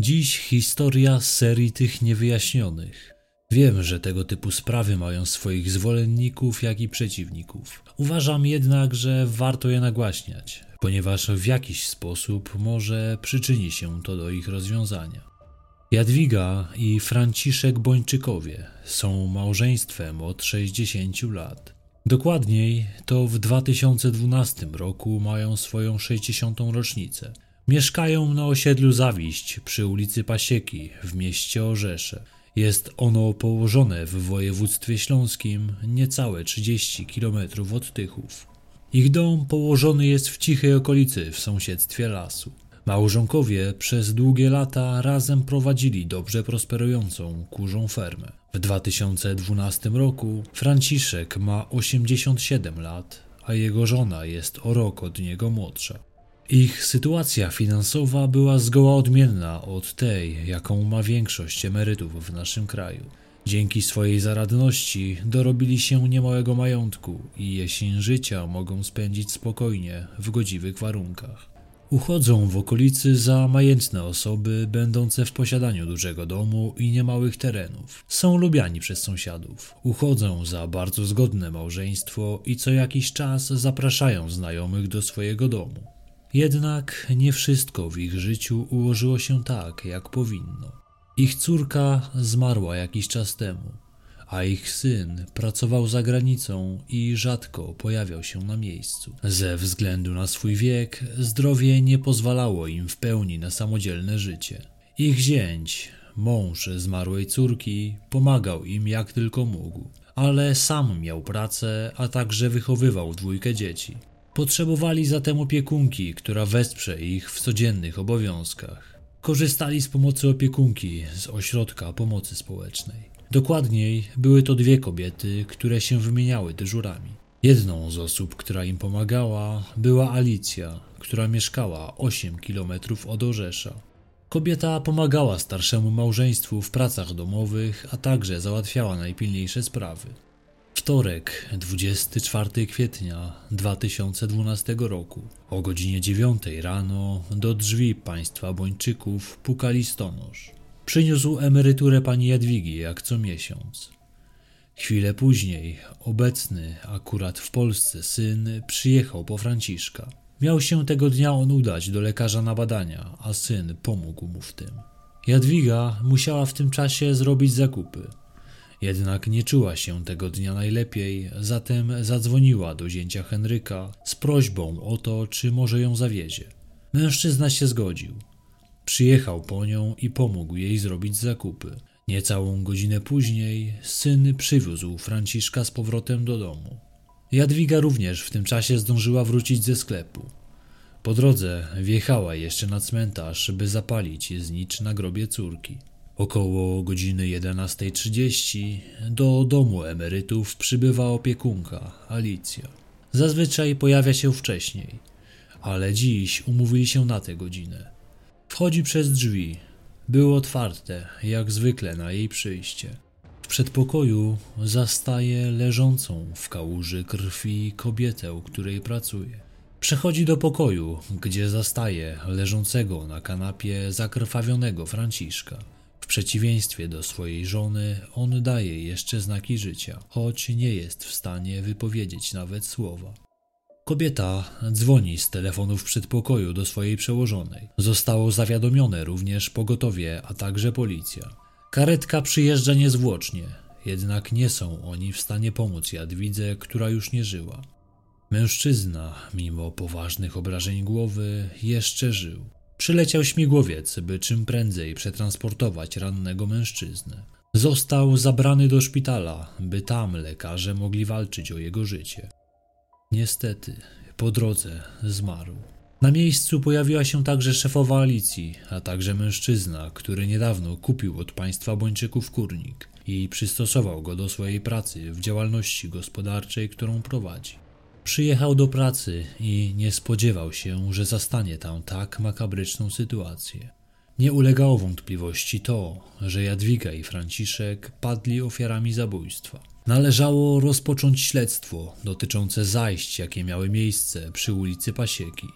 Dziś historia serii tych niewyjaśnionych. Wiem, że tego typu sprawy mają swoich zwolenników, jak i przeciwników. Uważam jednak, że warto je nagłaśniać, ponieważ w jakiś sposób może przyczyni się to do ich rozwiązania. Jadwiga i Franciszek Bończykowie są małżeństwem od 60 lat. Dokładniej to w 2012 roku mają swoją 60. rocznicę. Mieszkają na osiedlu Zawiść przy ulicy Pasieki w mieście Orzesze. Jest ono położone w województwie śląskim niecałe 30 km od Tychów. Ich dom położony jest w cichej okolicy w sąsiedztwie lasu. Małżonkowie przez długie lata razem prowadzili dobrze prosperującą kurzą fermę. W 2012 roku Franciszek ma 87 lat, a jego żona jest o rok od niego młodsza. Ich sytuacja finansowa była zgoła odmienna od tej, jaką ma większość emerytów w naszym kraju. Dzięki swojej zaradności dorobili się niemałego majątku i jesień życia mogą spędzić spokojnie, w godziwych warunkach. Uchodzą w okolicy za majętne osoby, będące w posiadaniu dużego domu i niemałych terenów. Są lubiani przez sąsiadów. Uchodzą za bardzo zgodne małżeństwo i co jakiś czas zapraszają znajomych do swojego domu. Jednak nie wszystko w ich życiu ułożyło się tak, jak powinno. Ich córka zmarła jakiś czas temu, a ich syn pracował za granicą i rzadko pojawiał się na miejscu. Ze względu na swój wiek, zdrowie nie pozwalało im w pełni na samodzielne życie. Ich zięć, mąż zmarłej córki, pomagał im jak tylko mógł, ale sam miał pracę, a także wychowywał dwójkę dzieci. Potrzebowali zatem opiekunki, która wesprze ich w codziennych obowiązkach. Korzystali z pomocy opiekunki z ośrodka pomocy społecznej. Dokładniej, były to dwie kobiety, które się wymieniały dyżurami. Jedną z osób, która im pomagała, była Alicja, która mieszkała 8 km od Orzesza. Kobieta pomagała starszemu małżeństwu w pracach domowych, a także załatwiała najpilniejsze sprawy. Wtorek, 24 kwietnia 2012 roku, o godzinie 9 rano do drzwi państwa Bończyków pukali stonosz. Przyniósł emeryturę pani Jadwigi jak co miesiąc. Chwilę później obecny akurat w Polsce syn przyjechał po Franciszka. Miał się tego dnia on udać do lekarza na badania, a syn pomógł mu w tym. Jadwiga musiała w tym czasie zrobić zakupy. Jednak nie czuła się tego dnia najlepiej, zatem zadzwoniła do zięcia Henryka z prośbą o to, czy może ją zawiezie. Mężczyzna się zgodził. Przyjechał po nią i pomógł jej zrobić zakupy. Niecałą godzinę później syn przywiózł Franciszka z powrotem do domu. Jadwiga również w tym czasie zdążyła wrócić ze sklepu. Po drodze wjechała jeszcze na cmentarz, by zapalić znicz na grobie córki. Około godziny 11.30 do domu emerytów przybywa opiekunka, Alicja. Zazwyczaj pojawia się wcześniej, ale dziś umówili się na tę godzinę. Wchodzi przez drzwi. Było otwarte, jak zwykle na jej przyjście. W przedpokoju zastaje leżącą w kałuży krwi kobietę, której pracuje. Przechodzi do pokoju, gdzie zastaje leżącego na kanapie zakrwawionego Franciszka. Przeciwieństwie do swojej żony, on daje jeszcze znaki życia, choć nie jest w stanie wypowiedzieć nawet słowa. Kobieta dzwoni z telefonu w przedpokoju do swojej przełożonej. Zostało zawiadomione również pogotowie, a także policja. Karetka przyjeżdża niezwłocznie, jednak nie są oni w stanie pomóc Jadwidze, która już nie żyła. Mężczyzna, mimo poważnych obrażeń głowy, jeszcze żył. Przyleciał śmigłowiec, by czym prędzej przetransportować rannego mężczyznę. Został zabrany do szpitala, by tam lekarze mogli walczyć o jego życie. Niestety, po drodze zmarł. Na miejscu pojawiła się także szefowa Alicji, a także mężczyzna, który niedawno kupił od państwa Bończyków kurnik i przystosował go do swojej pracy w działalności gospodarczej, którą prowadzi. Przyjechał do pracy i nie spodziewał się, że zastanie tam tak makabryczną sytuację. Nie ulegało wątpliwości to, że Jadwiga i Franciszek padli ofiarami zabójstwa. Należało rozpocząć śledztwo dotyczące zajść, jakie miały miejsce przy ulicy Pasieki.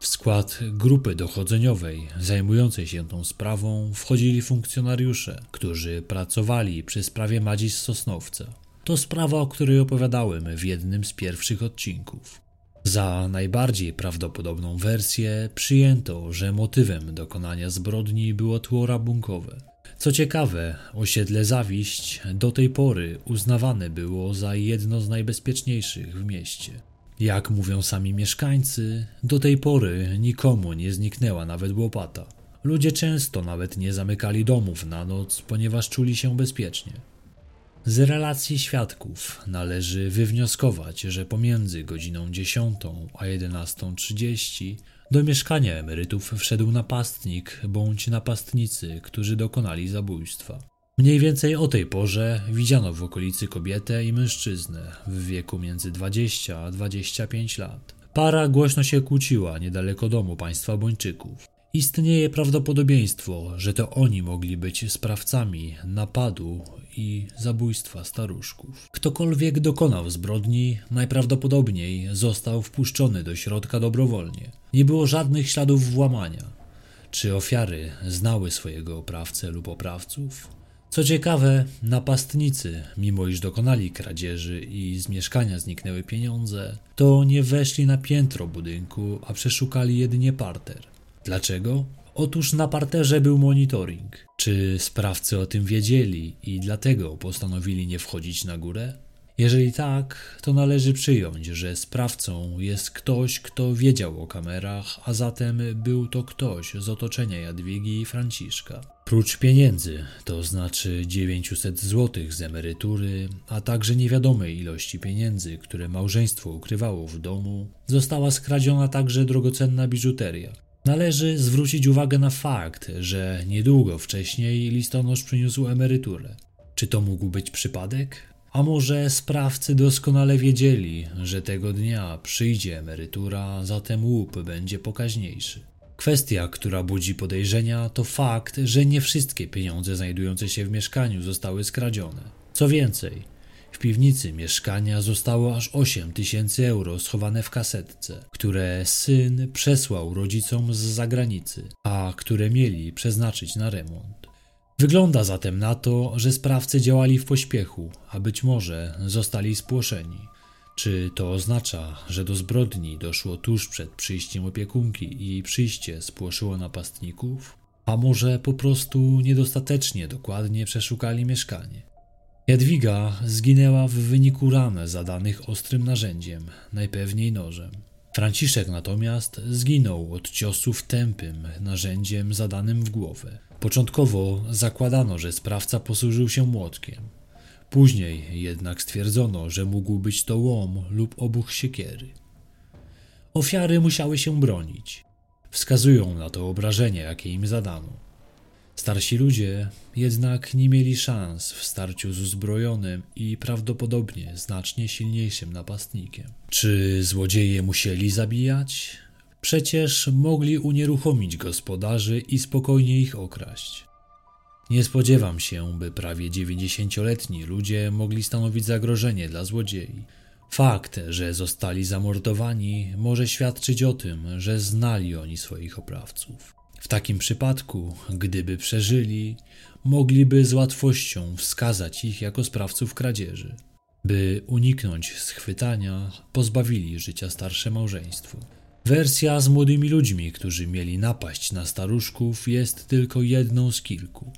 W skład grupy dochodzeniowej zajmującej się tą sprawą wchodzili funkcjonariusze, którzy pracowali przy sprawie Madzi z Sosnowca. To sprawa, o której opowiadałem w jednym z pierwszych odcinków. Za najbardziej prawdopodobną wersję przyjęto, że motywem dokonania zbrodni było tło rabunkowe. Co ciekawe, osiedle Zawiść do tej pory uznawane było za jedno z najbezpieczniejszych w mieście. Jak mówią sami mieszkańcy, do tej pory nikomu nie zniknęła nawet łopata. Ludzie często nawet nie zamykali domów na noc, ponieważ czuli się bezpiecznie. Z relacji świadków należy wywnioskować, że pomiędzy godziną 10 a 11.30 do mieszkania emerytów wszedł napastnik bądź napastnicy, którzy dokonali zabójstwa. Mniej więcej o tej porze widziano w okolicy kobietę i mężczyznę w wieku między 20 a 25 lat. Para głośno się kłóciła niedaleko domu państwa Bończyków. Istnieje prawdopodobieństwo, że to oni mogli być sprawcami napadu i zabójstwa staruszków. Ktokolwiek dokonał zbrodni, najprawdopodobniej został wpuszczony do środka dobrowolnie. Nie było żadnych śladów włamania. Czy ofiary znały swojego oprawcę lub oprawców? Co ciekawe, napastnicy, mimo iż dokonali kradzieży i z mieszkania zniknęły pieniądze, to nie weszli na piętro budynku, a przeszukali jedynie parter. Dlaczego? Otóż na parterze był monitoring. Czy sprawcy o tym wiedzieli i dlatego postanowili nie wchodzić na górę? Jeżeli tak, to należy przyjąć, że sprawcą jest ktoś, kto wiedział o kamerach, a zatem był to ktoś z otoczenia Jadwigi i Franciszka. Prócz pieniędzy, to znaczy 900 zł z emerytury, a także niewiadomej ilości pieniędzy, które małżeństwo ukrywało w domu, została skradziona także drogocenna biżuteria. Należy zwrócić uwagę na fakt, że niedługo wcześniej listonosz przyniósł emeryturę. Czy to mógł być przypadek? A może sprawcy doskonale wiedzieli, że tego dnia przyjdzie emerytura, zatem łup będzie pokaźniejszy. Kwestia, która budzi podejrzenia, to fakt, że nie wszystkie pieniądze znajdujące się w mieszkaniu zostały skradzione. Co więcej, w piwnicy mieszkania zostało aż 8 tysięcy euro schowane w kasetce, które syn przesłał rodzicom z zagranicy, a które mieli przeznaczyć na remont. Wygląda zatem na to, że sprawcy działali w pośpiechu, a być może zostali spłoszeni. Czy to oznacza, że do zbrodni doszło tuż przed przyjściem opiekunki i przyjście spłoszyło napastników? A może po prostu niedostatecznie dokładnie przeszukali mieszkanie? Jadwiga zginęła w wyniku ran zadanych ostrym narzędziem, najpewniej nożem. Franciszek natomiast zginął od ciosów tępym narzędziem zadanym w głowę. Początkowo zakładano, że sprawca posłużył się młotkiem. Później jednak stwierdzono, że mógł być to łom lub obuch siekiery. Ofiary musiały się bronić. Wskazują na to obrażenia, jakie im zadano. Starsi ludzie jednak nie mieli szans w starciu z uzbrojonym i prawdopodobnie znacznie silniejszym napastnikiem. Czy złodzieje musieli zabijać? Przecież mogli unieruchomić gospodarzy i spokojnie ich okraść. Nie spodziewam się, by prawie 90-letni ludzie mogli stanowić zagrożenie dla złodziei. Fakt, że zostali zamordowani, może świadczyć o tym, że znali oni swoich oprawców. W takim przypadku, gdyby przeżyli, mogliby z łatwością wskazać ich jako sprawców kradzieży. By uniknąć schwytania, pozbawili życia starsze małżeństwo. Wersja z młodymi ludźmi, którzy mieli napaść na staruszków, jest tylko jedną z kilku.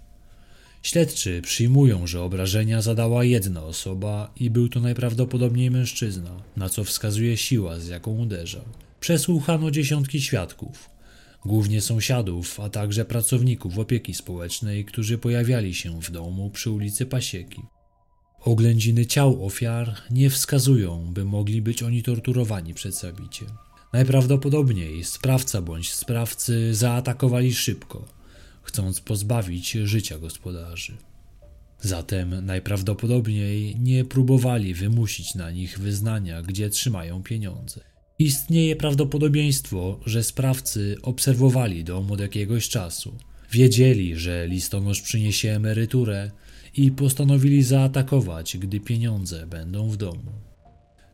Śledczy przyjmują, że obrażenia zadała jedna osoba i był to najprawdopodobniej mężczyzna, na co wskazuje siła, z jaką uderzał. Przesłuchano dziesiątki świadków głównie sąsiadów, a także pracowników opieki społecznej, którzy pojawiali się w domu przy ulicy Pasieki. Oględziny ciał ofiar nie wskazują, by mogli być oni torturowani przed zabiciem. Najprawdopodobniej sprawca bądź sprawcy zaatakowali szybko, chcąc pozbawić życia gospodarzy. Zatem najprawdopodobniej nie próbowali wymusić na nich wyznania, gdzie trzymają pieniądze. Istnieje prawdopodobieństwo, że sprawcy obserwowali dom od jakiegoś czasu. Wiedzieli, że listonosz przyniesie emeryturę i postanowili zaatakować, gdy pieniądze będą w domu.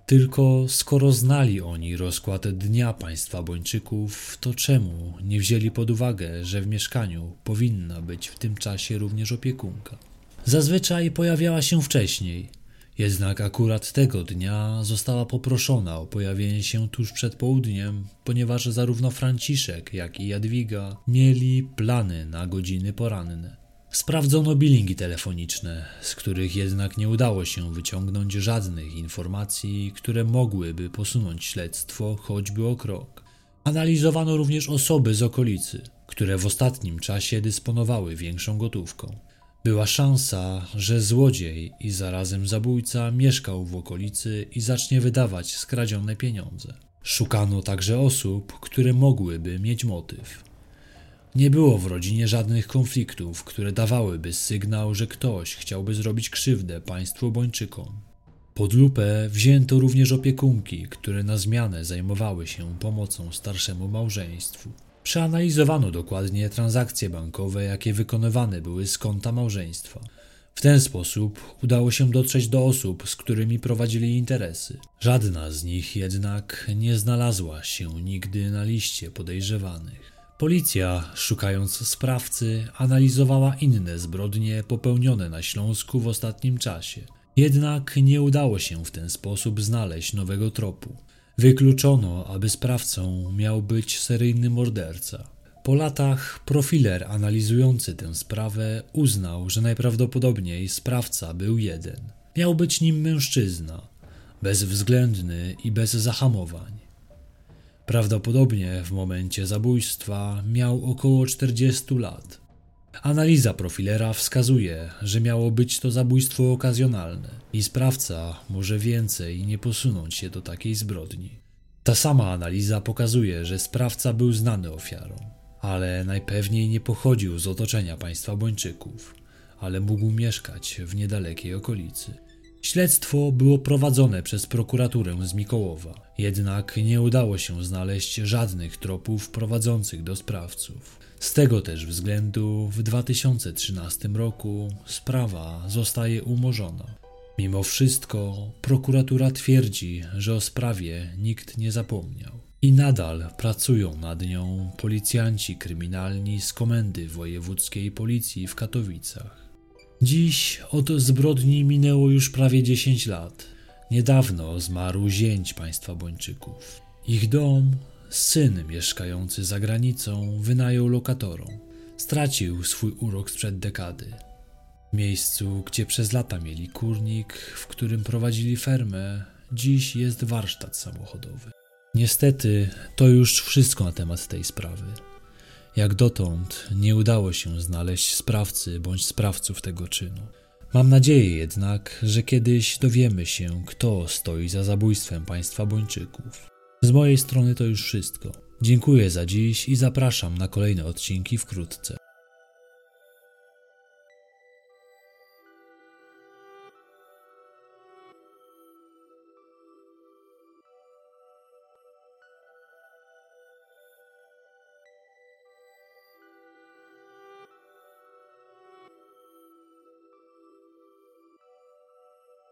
Tylko skoro znali oni rozkład dnia państwa Bończyków, to czemu nie wzięli pod uwagę, że w mieszkaniu powinna być w tym czasie również opiekunka? Zazwyczaj pojawiała się wcześniej, jednak akurat tego dnia została poproszona o pojawienie się tuż przed południem, ponieważ zarówno Franciszek, jak i Jadwiga mieli plany na godziny poranne. Sprawdzono bilingi telefoniczne, z których jednak nie udało się wyciągnąć żadnych informacji, które mogłyby posunąć śledztwo choćby o krok. Analizowano również osoby z okolicy, które w ostatnim czasie dysponowały większą gotówką. Była szansa, że złodziej i zarazem zabójca mieszkał w okolicy i zacznie wydawać skradzione pieniądze. Szukano także osób, które mogłyby mieć motyw. Nie było w rodzinie żadnych konfliktów, które dawałyby sygnał, że ktoś chciałby zrobić krzywdę państwu Bończykom. Pod lupę wzięto również opiekunki, które na zmianę zajmowały się pomocą starszemu małżeństwu. Przeanalizowano dokładnie transakcje bankowe, jakie wykonywane były z konta małżeństwa. W ten sposób udało się dotrzeć do osób, z którymi prowadzili interesy. Żadna z nich jednak nie znalazła się nigdy na liście podejrzewanych. Policja, szukając sprawcy, analizowała inne zbrodnie popełnione na Śląsku w ostatnim czasie. Jednak nie udało się w ten sposób znaleźć nowego tropu. Wykluczono, aby sprawcą miał być seryjny morderca. Po latach profiler analizujący tę sprawę uznał, że najprawdopodobniej sprawca był jeden. Miał być nim mężczyzna, bezwzględny i bez zahamowań. Prawdopodobnie w momencie zabójstwa miał około 40 lat. Analiza profilera wskazuje, że miało być to zabójstwo okazjonalne i sprawca może więcej nie posunąć się do takiej zbrodni. Ta sama analiza pokazuje, że sprawca był znany ofiarom, ale najpewniej nie pochodził z otoczenia państwa Bończyków, ale mógł mieszkać w niedalekiej okolicy. Śledztwo było prowadzone przez prokuraturę z Mikołowa, jednak nie udało się znaleźć żadnych tropów prowadzących do sprawców. Z tego też względu w 2013 roku sprawa zostaje umorzona. Mimo wszystko prokuratura twierdzi, że o sprawie nikt nie zapomniał. I nadal pracują nad nią policjanci kryminalni z Komendy Wojewódzkiej Policji w Katowicach. Dziś od zbrodni minęło już prawie 10 lat. Niedawno zmarł zięć państwa Bończyków. Ich dom, syn mieszkający za granicą, wynajął lokatorom. Stracił swój urok sprzed dekady. W miejscu, gdzie przez lata mieli kurnik, w którym prowadzili fermę, dziś jest warsztat samochodowy. Niestety, to już wszystko na temat tej sprawy. Jak dotąd nie udało się znaleźć sprawcy bądź sprawców tego czynu. Mam nadzieję jednak, że kiedyś dowiemy się, kto stoi za zabójstwem państwa Bończyków. Z mojej strony to już wszystko. Dziękuję za dziś i zapraszam na kolejne odcinki wkrótce.